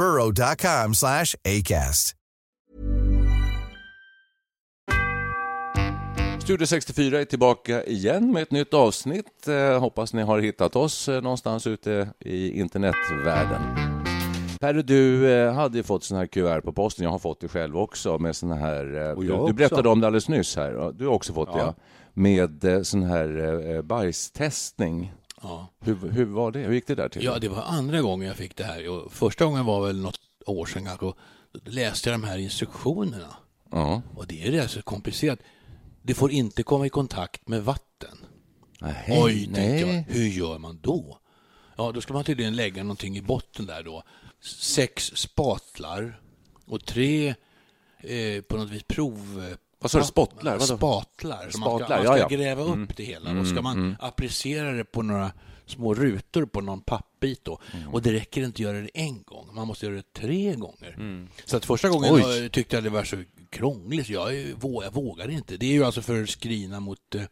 burrow.com slash ACAST. Studio 64 är tillbaka igen med ett nytt avsnitt. Eh, hoppas ni har hittat oss eh, någonstans ute i internetvärlden. Perre, du eh, hade ju fått sån här kuvert på posten. Jag har fått det själv också med sån här... Och du, jag du också. berättade om det alldeles nyss här. Du har också fått det, Ja. Med sån här bajstestning. Ja. Hur, hur var det? Hur gick det där till? ja, det var andra gången jag fick det här. Och första gången var väl något år sedan kanske. Då läste jag de här instruktionerna. Ja. Och det är rätt så komplicerat. Det får inte komma i kontakt med vatten. Nej, Oj, tänkte jag. nej. Hur gör man då? Ja, då ska man tydligen lägga någonting i botten där då. Sex spatlar och tre eh, på något vis prov... eh, Vad sa du, spotlar? Vadå? Spatlar. Så man ska, Spatlar, man ska ja, ja. gräva upp Mm. det hela. Då ska man applicera det på några små rutor på någon pappbit då. Mm. Och det räcker inte att göra det en gång. Man måste göra det tre gånger. Så att första gången Mm. Jag tyckte jag det var så krångligt. Jag, jag vågade inte. Det är ju alltså för att screena mot eh,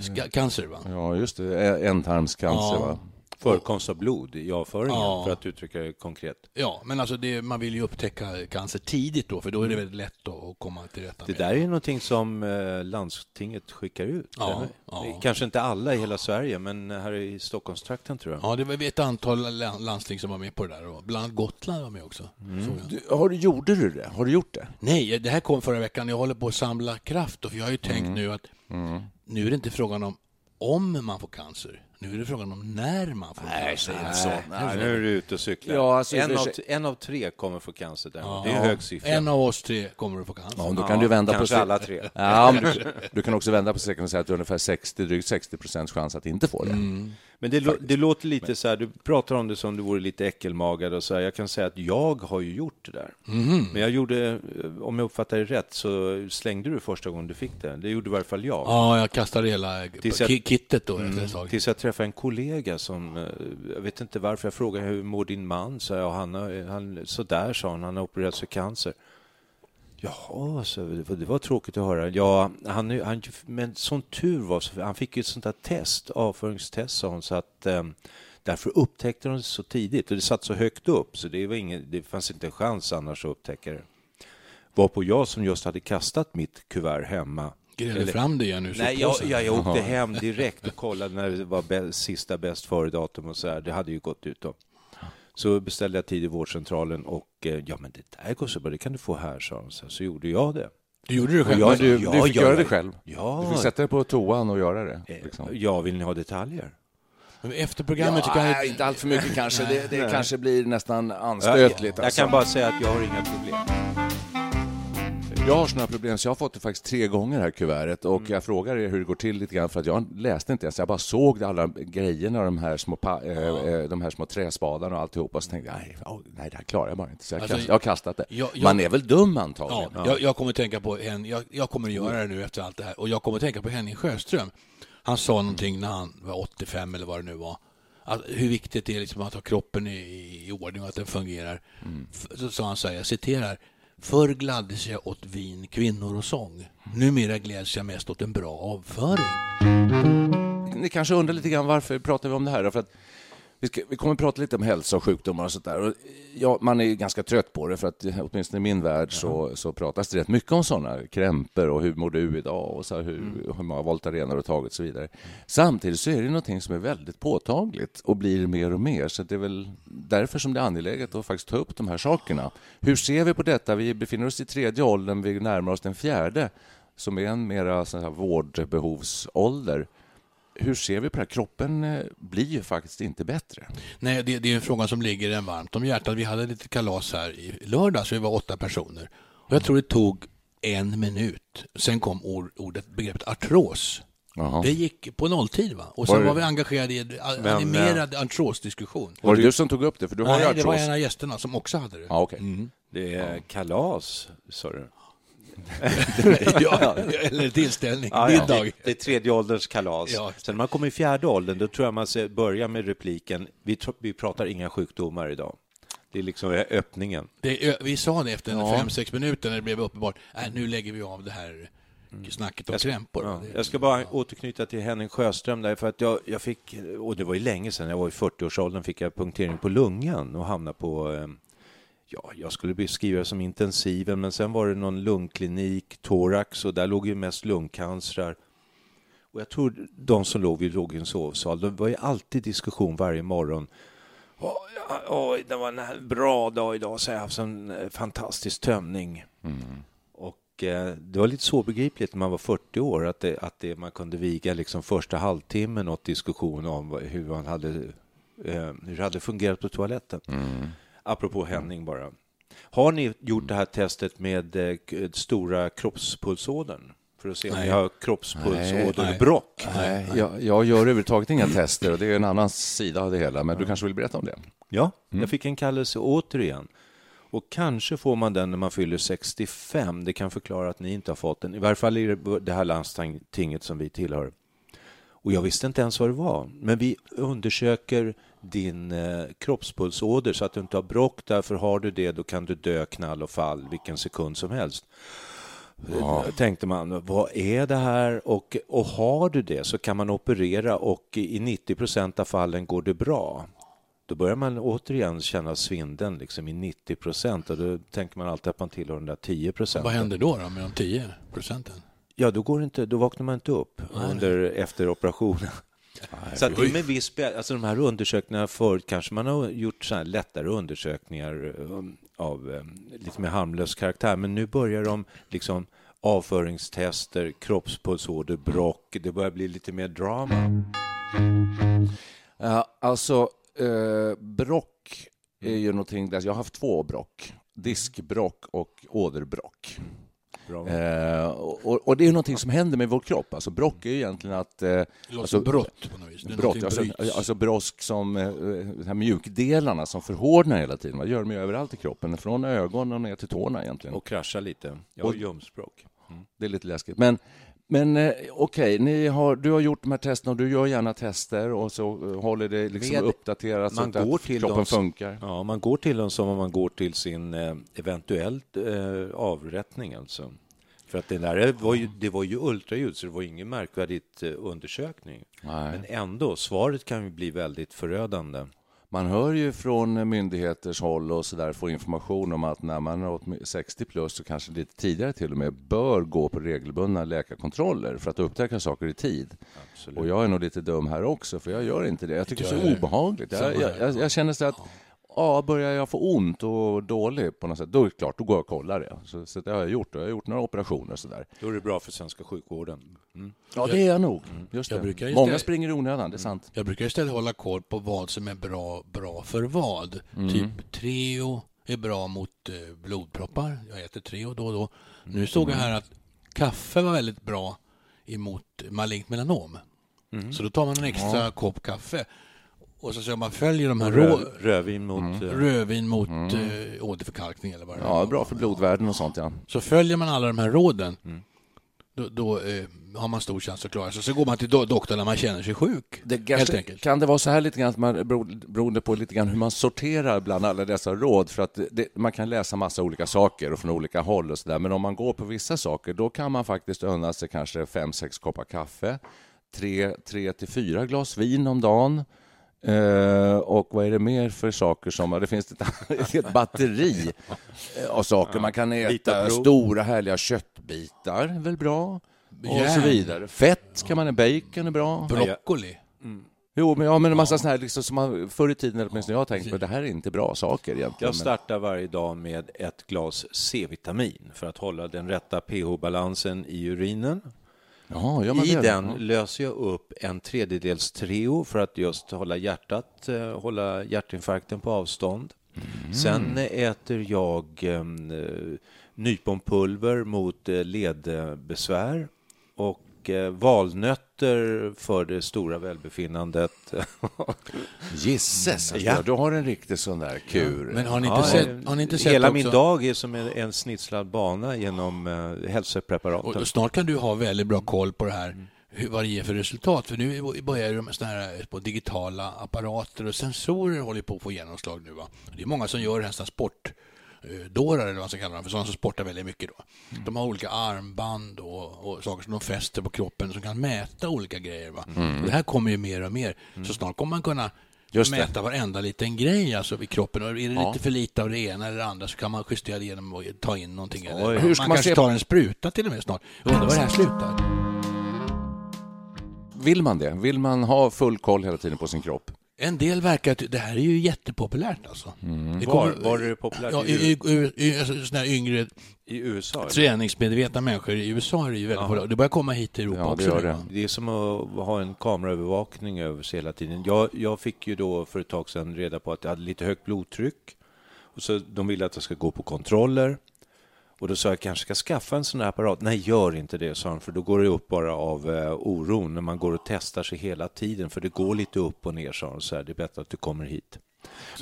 ska, cancer va? Ja, just det. Ändtarmscancer, Ja. va? Förekomst av blod i avföringen, Ja. för att uttrycka det konkret. Ja, men alltså det, man vill ju upptäcka cancer tidigt då, för då är det väldigt lätt att att komma till rätta Det med där är ju någonting som eh, landstinget skickar ut. Ja, ja. Kanske inte alla i hela Sverige, men här i Stockholmstrakten tror jag. Ja, det var ett antal la- landsting som var med på det där. Och bland annat Gotland var med också. Mm. Du, har, du- gjorde du det? Har du gjort det? Nej, det här kom förra veckan. Jag håller på att samla kraft. Och för jag har ju tänkt Mm. nu att nu är det inte frågan om om man får cancer. Nu är det frågan om när man får cancer. Nej, nu är du ute och cyklar. Ja, alltså, en, av, en av tre kommer få cancer där. Ja. Det är en hög siffra. En av oss tre kommer att få cancer. Ja, då Ja, kan du vända på kanske sig- alla tre. Ja, du, du kan också vända på säcken och säga att du har ungefär 60, drygt 60 procents chans att inte få det. Mm. Men det, det låter lite så här, du pratar om det som du vore lite äckelmagad och så här. Jag kan säga att jag har ju gjort det där. Mhm. Men jag gjorde, eh, om jag uppfattar det rätt, så slängde du första gången du fick det. Det gjorde i varje fall jag. Ja, jag kastade hela jag- ki- kittet då efter Mm, ett tag. tills jag träffade en kollega som, eh, jag vet inte varför, jag frågade hur mår din man? Så jag, han, har- han, sådär sa han, han har opererats för cancer. Jaha, så det var, det var tråkigt att höra. Ja, han, han, men som tur var, så, han fick ju ett sånt där test, avföringstest sa hon, så att eh, därför upptäckte de det så tidigt och det satt så högt upp så det, var ingen, det fanns inte en chans annars att upptäcka det. Varpå jag som just hade kastat mitt kuvert hemma Grävde eller- fram det igen ur Nej, jag, jag, jag åkte hem direkt och kollade när det var sista bäst före-datum och så här. Det hade ju gått ut då. Så beställde jag tid i vårdcentralen och eh, ja, men det där går så bra, det kan du få här, sa de. Så, så gjorde jag det. Du gjorde det själv? jag-? Du, Ja, du fick ja, göra ja. det själv. Ja, Du fick sätta dig på toan och göra det. eh, Liksom. ja, vill ni ha detaljer? Efter programmet så kan nej, jag... inte allt för mycket kanske. Det, det kanske blir nästan Jag, anstötligt. jag alltså. kan bara säga att jag har inga problem. Jag har såna problem, så jag har fått det faktiskt tre gånger här kuvertet och Mm. jag frågar er hur det går till lite grann för att jag läste inte ens, jag bara såg alla grejerna, de här små, pa- eh, eh, de här små träspadarna och alltihopa och så tänkte jag, nej, ja, nej det här klarar jag bara inte. Så jag, Alltså, kast, jag har kastat det. jag- jag- Man är väl dum Ja, antagligen? jag, jag kommer tänka på en, jag, jag kommer göra det nu efter allt det här och jag kommer tänka på Henning Sjöström. Han sa någonting när han var 85 eller vad det nu var. Att hur viktigt det är liksom att ha kroppen i, i ordning och att den fungerar. F- Så sa han så här, jag citerar. Förr gladdes jag åt vin, kvinnor och sång. Numera gläds jag mest åt en bra avföring. Ni kanske undrar lite grann varför pratar vi om det här? För att vi, ska, vi kommer att prata lite om hälsa och sjukdomar och sånt där. Och ja, man är ganska trött på det för att åtminstone i min värld så, så pratas det rätt mycket om sådana krämpor och hur mår du idag och så här, hur, mm. hur många voltarenor du tagit och så vidare. Samtidigt så är det någonting som är väldigt påtagligt och blir mer och mer så det är väl därför som det är angeläget att faktiskt ta upp de här sakerna. Hur ser vi på detta? Vi befinner oss i tredje åldern, vi närmar oss den fjärde som är en mera så här, vårdbehovsålder hur ser vi på det här? Kroppen eh, blir ju faktiskt inte bättre. Nej, det, det är en fråga som ligger en varmt om hjärtat. Vi hade lite kalas här i lördags, vi var åtta personer. Och jag tror det tog en minut. Sen kom ordet, begreppet artros. Aha. Det gick på nolltid. Va? Och sen var, var vi engagerade i en animerad artrosdiskussion. Var det du som tog upp det? För du har Nej, artros. det var en av gästerna som också hade det. Ah, okay. mm. Det är kalas, sa du? ja, eller tillställning, ja, middag. Ja. Det är tredje ålderns kalas. Ja. Sen när man kommer i fjärde åldern, då tror jag man ska börja med repliken, vi, vi pratar inga sjukdomar idag. Det är liksom öppningen. Det, vi sa det efter ja. fem, sex minuter när det blev uppenbart, äh, nu lägger vi av det här snacket om krämpor. Ja. Jag ska bara återknyta till Henning Sjöström där, för att jag, jag fick, och det var ju länge sedan, jag var i 40-årsåldern, fick jag punktering på lungan och hamnade på eh, ja, jag skulle beskriva det som intensiven, men sen var det någon lungklinik, thorax och där låg ju mest lungcancer. Och jag tror de som låg, vi låg i en sovsal, det var ju alltid diskussion varje morgon. Oj, det var en bra dag idag, så jag har haft en eh, fantastisk tömning. Mm. Och eh, det var lite svårbegripligt när man var 40 år, att, det, att det, man kunde viga liksom första halvtimmen åt diskussion om hur man hade, eh, hur det hade fungerat på toaletten. Mm apropå Henning bara. Har ni gjort det här testet med eh, stora kroppspulsådern? För att se om ni har kroppspulsåderbråck? Nej, nej. Jag, jag gör överhuvudtaget inga tester och det är en annan sida av det hela. Men du kanske vill berätta om det? Ja, mm. jag fick en kallelse återigen. Och kanske får man den när man fyller 65. Det kan förklara att ni inte har fått den. I varje fall i det här landstinget som vi tillhör. Och jag visste inte ens vad det var. Men vi undersöker din eh, kroppspulsåder så att du inte har brock. Därför har du det, då kan du dö knall och fall vilken sekund som helst. Ja. Eh, tänkte man, vad är det här? Och, och har du det så kan man operera och i 90 procent av fallen går det bra. Då börjar man återigen känna svindeln liksom i 90 procent och då tänker man alltid att man tillhör de där 10 procenten. Vad händer då, då med de 10 procenten? Ja, då, går inte, då vaknar man inte upp under, efter operationen. Nej, så att det är med viss, alltså de här undersökningarna förut kanske man har gjort så lättare undersökningar um, av um, lite mer harmlös karaktär, men nu börjar de liksom avföringstester, kroppspulsåder, brock. Det börjar bli lite mer drama. Ja, alltså, eh, brock är ju någonting... Jag har haft två brock. Diskbrock och åderbrock. Eh, och, och, det är någonting som händer med vår kropp. Alltså brock är ju egentligen att... Eh, alltså, brott på något vis. Brott, alltså, alltså brosk som eh, här mjukdelarna som förhårdnar hela tiden. Man gör dem ju överallt i kroppen, från ögonen ner till tårna egentligen. Och kraschar lite. Jag har ljumskbråck. Mm. Det är lite läskigt. Men, men eh, okej, okay, har, du har gjort de här testerna och du gör gärna tester och så eh, håller det liksom Med, uppdaterat man så går att till kroppen dem, funkar. Ja, man går till dem som om man går till sin eh, eventuellt eh, avrättning alltså. För att det där var ju, det var ju ultraljud, så det var ingen märkvärdigt eh, undersökning. Nej. Men ändå, svaret kan ju bli väldigt förödande. Man hör ju från myndigheters håll och så där får information om att när man är 60 plus och kanske lite tidigare till och med bör gå på regelbundna läkarkontroller för att upptäcka saker i tid. Absolut. Och jag är nog lite dum här också för jag gör inte det. Jag tycker det är så obehagligt. Jag, jag, jag, jag känner så att ja, börjar jag få ont och dålig på något sätt, då är det klart, då går jag och kollar det. Så, så det har jag gjort. Jag har gjort några operationer och sådär. Då är det bra för svenska sjukvården. Mm. Ja, det är jag nog. Mm. Just jag det. Istället... Många springer i onödan, det är sant. Jag brukar istället hålla koll på vad som är bra, bra för vad. Mm. Typ Treo är bra mot eh, blodproppar. Jag äter Treo då och då. Nu såg jag här att kaffe var väldigt bra emot malignt melanom. Mm. Så då tar man en extra ja. kopp kaffe och så, så man följer de här rå... rödvin mot, mm. Eh, rödvin mot mm. äh, åderförkalkning eller vad det Ja, bra för blodvärden och sånt ja. Så följer man alla de här råden mm. då, då eh, har man stor chans att klara sig. Så går man till do doktorn när man känner sig sjuk. Det helt enkelt. Kan det vara så här lite grann, man, beroende på lite grann hur man sorterar bland alla dessa råd? För att det, man kan läsa massa olika saker och från olika håll och så där. Men om man går på vissa saker, då kan man faktiskt unna sig kanske fem, sex koppar kaffe, tre, tre till fyra glas vin om dagen Eh, och vad är det mer för saker som... Det finns ett, ett batteri av saker. Man kan äta stora härliga köttbitar, väl bra? Och så vidare. Fett kan man ha, bacon är bra. Broccoli. Jo, men, ja, men en massa sådana här, liksom, som man, förr i tiden, åtminstone jag har tänkt på, det här är inte bra saker egentligen. Jag startar varje dag med ett glas C-vitamin för att hålla den rätta pH-balansen i urinen. Ja, gör man I den Ja. löser jag upp en tredjedels Treo för att just hålla hjärtat, eh, hålla hjärtinfarkten på avstånd. Mm. Sen äter jag eh, nyponpulver mot eh, ledbesvär och eh, valnötter för det stora välbefinnandet. Gisses! Ja. Ja. Du har en riktig sån där kur. Men har ni inte Ja, sett, har ni inte sett Hela också, min dag är som en, en snitslad bana genom eh, hälsopreparaten. Och, snart kan du ha väldigt bra koll på det här, hur, vad det ger för resultat. För nu börjar de med såna här på digitala apparater och sensorer håller på att få genomslag nu. Va? Det är många som gör nästan sport eh, dårar eller vad man ska kalla dem, för sådana som sportar väldigt mycket. Då. De har olika armband och, och saker som de fäster på kroppen som kan mäta olika grejer. Va? Och det här kommer ju mer och mer. Så snart kommer man kunna Just det. mäta varenda liten grej alltså, i kroppen. Och är det Ja. lite för lite av det ena eller det andra så kan man justera det genom att ta in någonting. Eller, Hur ska man, man kanske se- tar en spruta till och med snart. Jag undrar var det här slutar. Vill man det? Vill man ha full koll hela tiden på sin kropp? En del verkar att det här är ju jättepopulärt alltså. Det Var, var är det populärt? Ja, I, i, i, i, alltså, såna här yngre I USA? träningsmedvetna människor i USA är det ju väldigt populärt. Det börjar komma hit till Europa Ja, det också. gör det. Det är som att ha en kameraövervakning över sig hela tiden. Jag, jag fick ju då för ett tag sedan reda på att jag hade lite högt blodtryck. Och så de ville att jag ska gå på kontroller. Och då sa jag kanske ska skaffa en sån här apparat. Nej, gör inte det, sa han, för då går det upp bara av eh, oron när man går och testar sig hela tiden. För det går lite upp och ner, sa han. Så här, det är bättre att du kommer hit.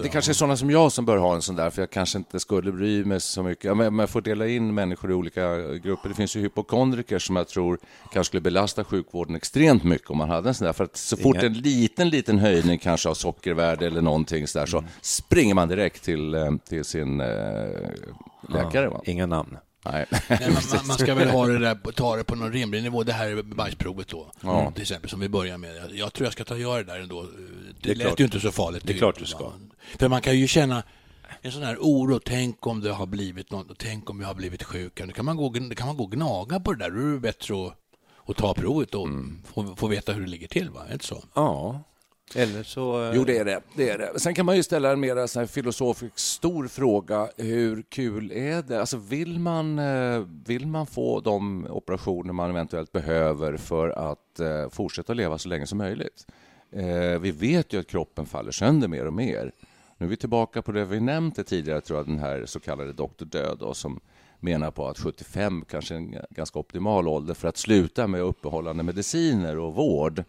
Det kanske är sådana som jag som bör ha en sån där, för jag kanske inte skulle bry mig så mycket. Ja, men Man får dela in människor i olika grupper. Det finns ju hypokondriker som jag tror kanske skulle belasta sjukvården extremt mycket om man hade en sån där. För att så fort Inga- en liten, liten höjning kanske av sockervärde eller någonting så där, så springer man direkt till, eh, till sin eh, läkare. Va? Inga namn. Nej. Nej, man, man, man ska väl ha det där, ta det på någon rimlig nivå. Det här är bajsprovet då, Ja. till exempel, som vi börjar med. Jag, jag tror jag ska ta och göra det där ändå. Det, Det lät klart. ju inte så farligt. Det är klart du ska. För man kan ju känna en sån här oro. Tänk om det har blivit något. Tänk om jag har blivit sjuk. Då kan man gå, kan man gå och gnaga på det där. Då är det bättre att, att ta provet och Mm. få, få veta hur det ligger till. Va? Är det så? Ja, eller så... Eh, jo, det är det. det, är det. Sen kan man ju ställa en mer så här filosofisk stor fråga. Hur kul är det? Alltså, vill, man, eh, vill man få de operationer man eventuellt behöver för att eh, fortsätta leva så länge som möjligt? Vi vet ju att kroppen faller sönder mer och mer. Nu är vi tillbaka på det vi nämnde tidigare, tror jag, den här så kallade doktor Död då, som menar på att 75 kanske är en ganska optimal ålder för att sluta med uppehållande mediciner och vård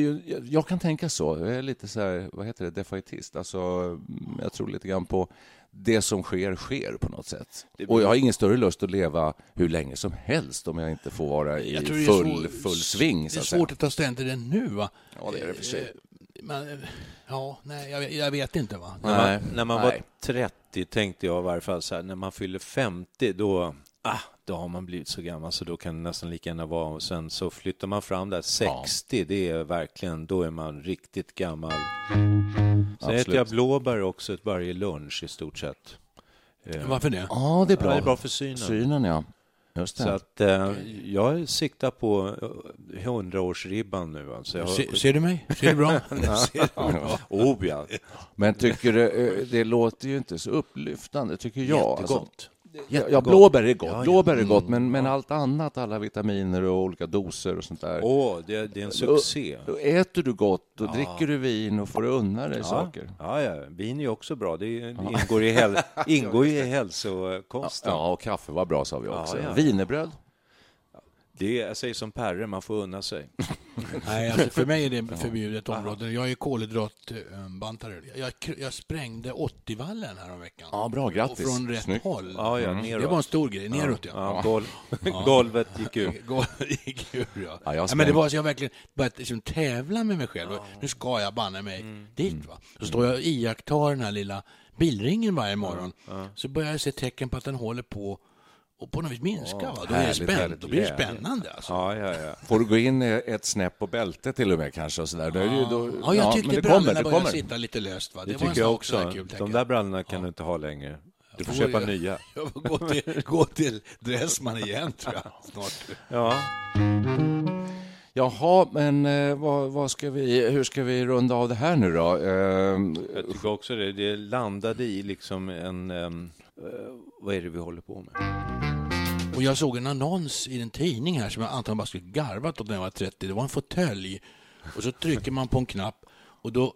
ju, jag- kan tänka så. Jag är lite så här, vad heter det, defaitist. Alltså, mm, jag tror lite grann på det som sker, sker på något sätt. Och jag har ingen större lust att leva hur länge som helst om jag inte får vara i full, svår- full sving. Det Så är att säga. svårt att ta ställning till det nu. Va? Ja, det är det för sig. Eh, Men, ja, nej, jag, jag vet inte. va. När man, när man var Nej. 30 tänkte jag i varje fall så här, när man fyller 50 då, ah, då har man blivit så gammal så då kan det nästan lika gärna vara. Och sen så flyttar man fram där 60, det är verkligen, då är man riktigt gammal. Sen äter Absolut. jag blåbär också varje lunch i stort sett. Eh, Varför det? Ja, det är Ja, bra. det är bra för synen. Synen, ja. Just Så det. att eh, jag siktar på eh, 100-årsribban nu. Alltså. Jag. Se, ser du mig? Ser du bra? Ser du bra? Oh, ja. Men tycker du, eh, det låter ju inte så upplyftande, tycker jag. Alltså, Jättegott. Ja, blåbär är gott. Ja, ja. Blåbär är gott, men, men allt annat, alla vitaminer och olika doser och sånt där. Åh, det, det är en succé. Då äter du gott och dricker du vin och får du unna dig saker. Ja, ja, vin är också bra. Det är- det ingår i, häl, ingår i hälsokosten. Ja, och kaffe var bra sa vi också. ja. Det är, jag säger som Perre, man får unna sig. Nej, alltså för mig är det förbjudet område. Jag är kolhydratbantare. Jag, jag sprängde 80-vallen här om veckan. Ja, bra, grattis. Och från rätt Snyggt. håll. Ja, ja, Det neråt. var en stor grej. Neråt, ja. Ja, golv, golvet gick ur. Golvet gick ur, ja. Ja, jag ja, men det var så jag verkligen började liksom tävla med mig själv. Nu ska jag banne mig Mm. dit. Va? Så står jag och iakttar den här lilla bilringen varje morgon. Så börjar jag se tecken på att den håller på och på något vis minska. va? Då, är det härligt då blir det spännande. Alltså. Ja, ja, ja. Får du gå in ett snäpp på bältet till och med kanske? Och så där. Då är det ju då, Ja, jag tyckte men det brallorna kommer, det började kommer. sitta lite löst. Va? Det, en tycker jag också. sådär kul, De där jag. brallorna kan du inte ha längre. Du får får köpa jag- nya. Jag får gå till, gå till Dressman igen, tror jag. Snart. Ja. Jaha, men eh, vad, vad ska vi, hur ska vi runda av det här nu då? Eh, Jag tycker också det. Det landade i liksom en... ehm, eh, Eh, vad är det vi håller på med? Och jag såg en annons i en tidning här som jag antagligen bara skulle garvat åt när jag var 30. Det var en fåtölj. Och så trycker man på en knapp och då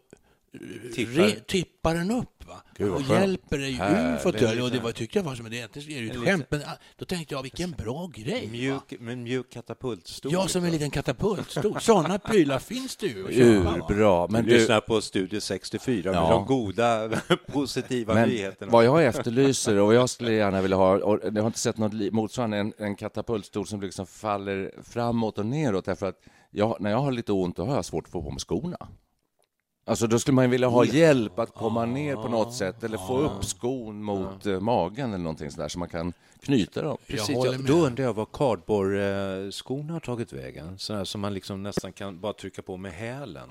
Tippar. re, tippar den upp. Va? Gud, och skönt. hjälper dig ur fåtöljen. Och det var, tyckte jag var som en egentligen är det ju ett skämt. Men ah, då tänkte jag, vilken bra grej. va? Mjuk, men mjuk katapultstol. Jag som en liten katapultstol. Sådana prylar finns det ju att köpa. ur va? bra. Men du lyssnar på Studio 64 med Ja. de goda, positiva men nyheterna. vad jag efterlyser och jag skulle gärna vilja ha, och jag har inte sett något motsvarande, en, en katapultstol som liksom faller framåt och neråt. Därför att jag, när jag har lite ont, då har jag svårt att få på mig skorna. Alltså då skulle man vilja ha hjälp att komma ner på något sätt eller få upp skon mot eh, magen eller någonting sådär så man kan knyta dem. Precis, Jag då undrar jag var kardborreskorna har tagit vägen. Sådana som man liksom nästan kan bara trycka på med hälen.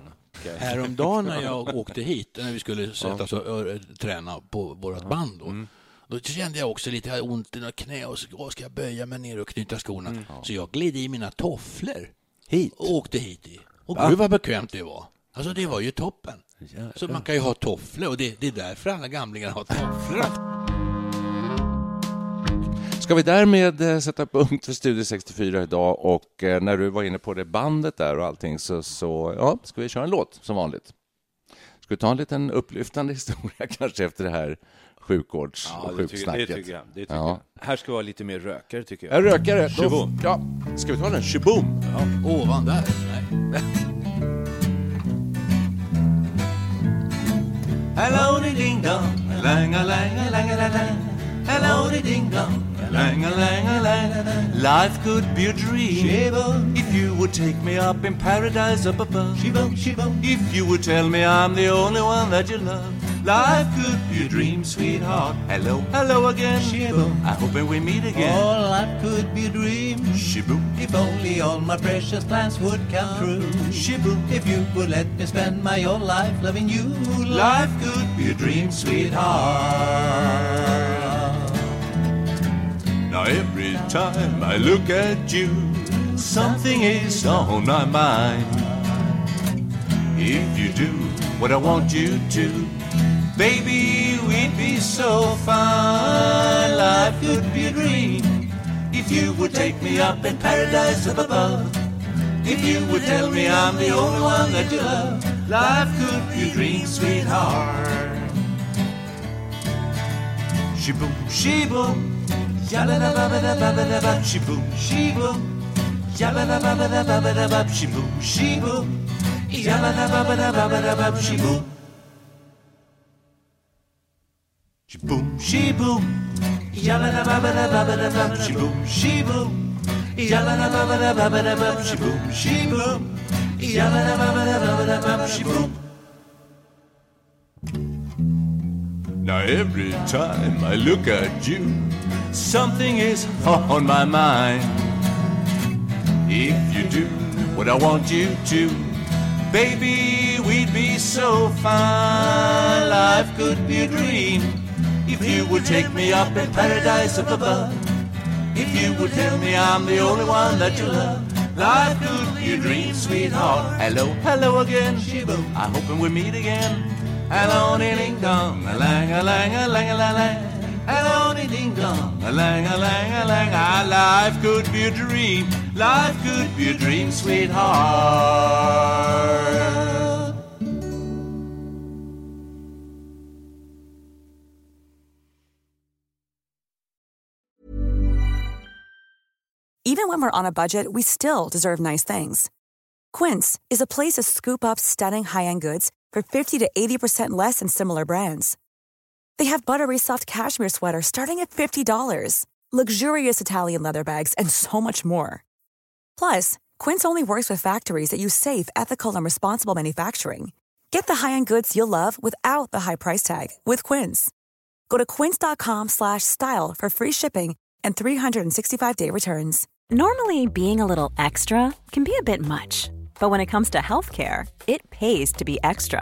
Häromdagen när jag åkte hit, när vi skulle sätta oss och ö, träna på vårt band då, då kände jag också lite ont i knä och så ska jag böja mig ner och knyta skorna. Så jag gled i mina tofflor Hit? och åkte hit i. Och gud vad bekvämt det var. Alltså det var ju toppen. Så man kan ju ha tofflor och det, det är därför alla gamlingar har tofflor. Ska vi därmed eh, sätta punkt för Studio 64 idag och eh, när du var inne på det bandet där och allting så, så ja, ska vi köra en låt som vanligt. Ska vi ta en liten upplyftande historia kanske efter det här sjukvårds Ja, och tycker, det sjuksnacket? tycker jag. Det tycker Ja. jag. Här ska vi vara lite mer rökare, tycker jag. En rökare. Då- Shaboom. Ja, ska vi ta den? Shaboom! Ovan där. Nej. Hello, ding dong, lang a lang a lang a lang. Hello, ding dong, lang a lang a lang. Life could be a dream if you would take me up in paradise up above. If you would tell me I'm the only one that you love. Life could be a dream, sweetheart. Hello, hello again. I hope that we meet again. All life could be a dream Shaboom, if only all my precious plans would come true. shaboom. If you would let me spend my whole life loving you, Life could be a dream, sweetheart. Now every time I look at you, something is on my mind. If you do what I want you to, baby, we'd be so fine. Life could be a dream if you would take me up in paradise up above. If you would tell me I'm the only one that you love, life could be a dream, sweetheart. Ya la Yabba da babba da babba da bab she boom boom. Yabba da da da bab she boom she boom. Yabba da babba da da bab she boom. She boom. Yabba da da da bab she boom boom. Yabba da da da boom. Now every time I look at you something is on my mind. If you do what I want you to, baby, we'd be so fine. Life could be a dream if you would take me up in paradise up above. If you would tell me I'm the only one that you love, life could be a dream, sweetheart. Hello, hello again. I hope we meet again. Hello, ding dong, a lang a lang a lang a lang ding dong, a lang a lang a lang. Life could be a dream. Life could be a dream, sweetheart. Even when we're on a budget, we still deserve nice things. Quince is a place to scoop up stunning high-end goods for 50 to 80% less than similar brands. They have buttery soft cashmere sweaters starting at $50, luxurious Italian leather bags, and so much more. Plus, Quince only works with factories that use safe, ethical, and responsible manufacturing. Get the high-end goods you'll love without the high price tag with Quince. Go to quince.com/style for free shipping and 365-day returns. Normally, being a little extra can be a bit much, but when it comes to healthcare, it pays to be extra.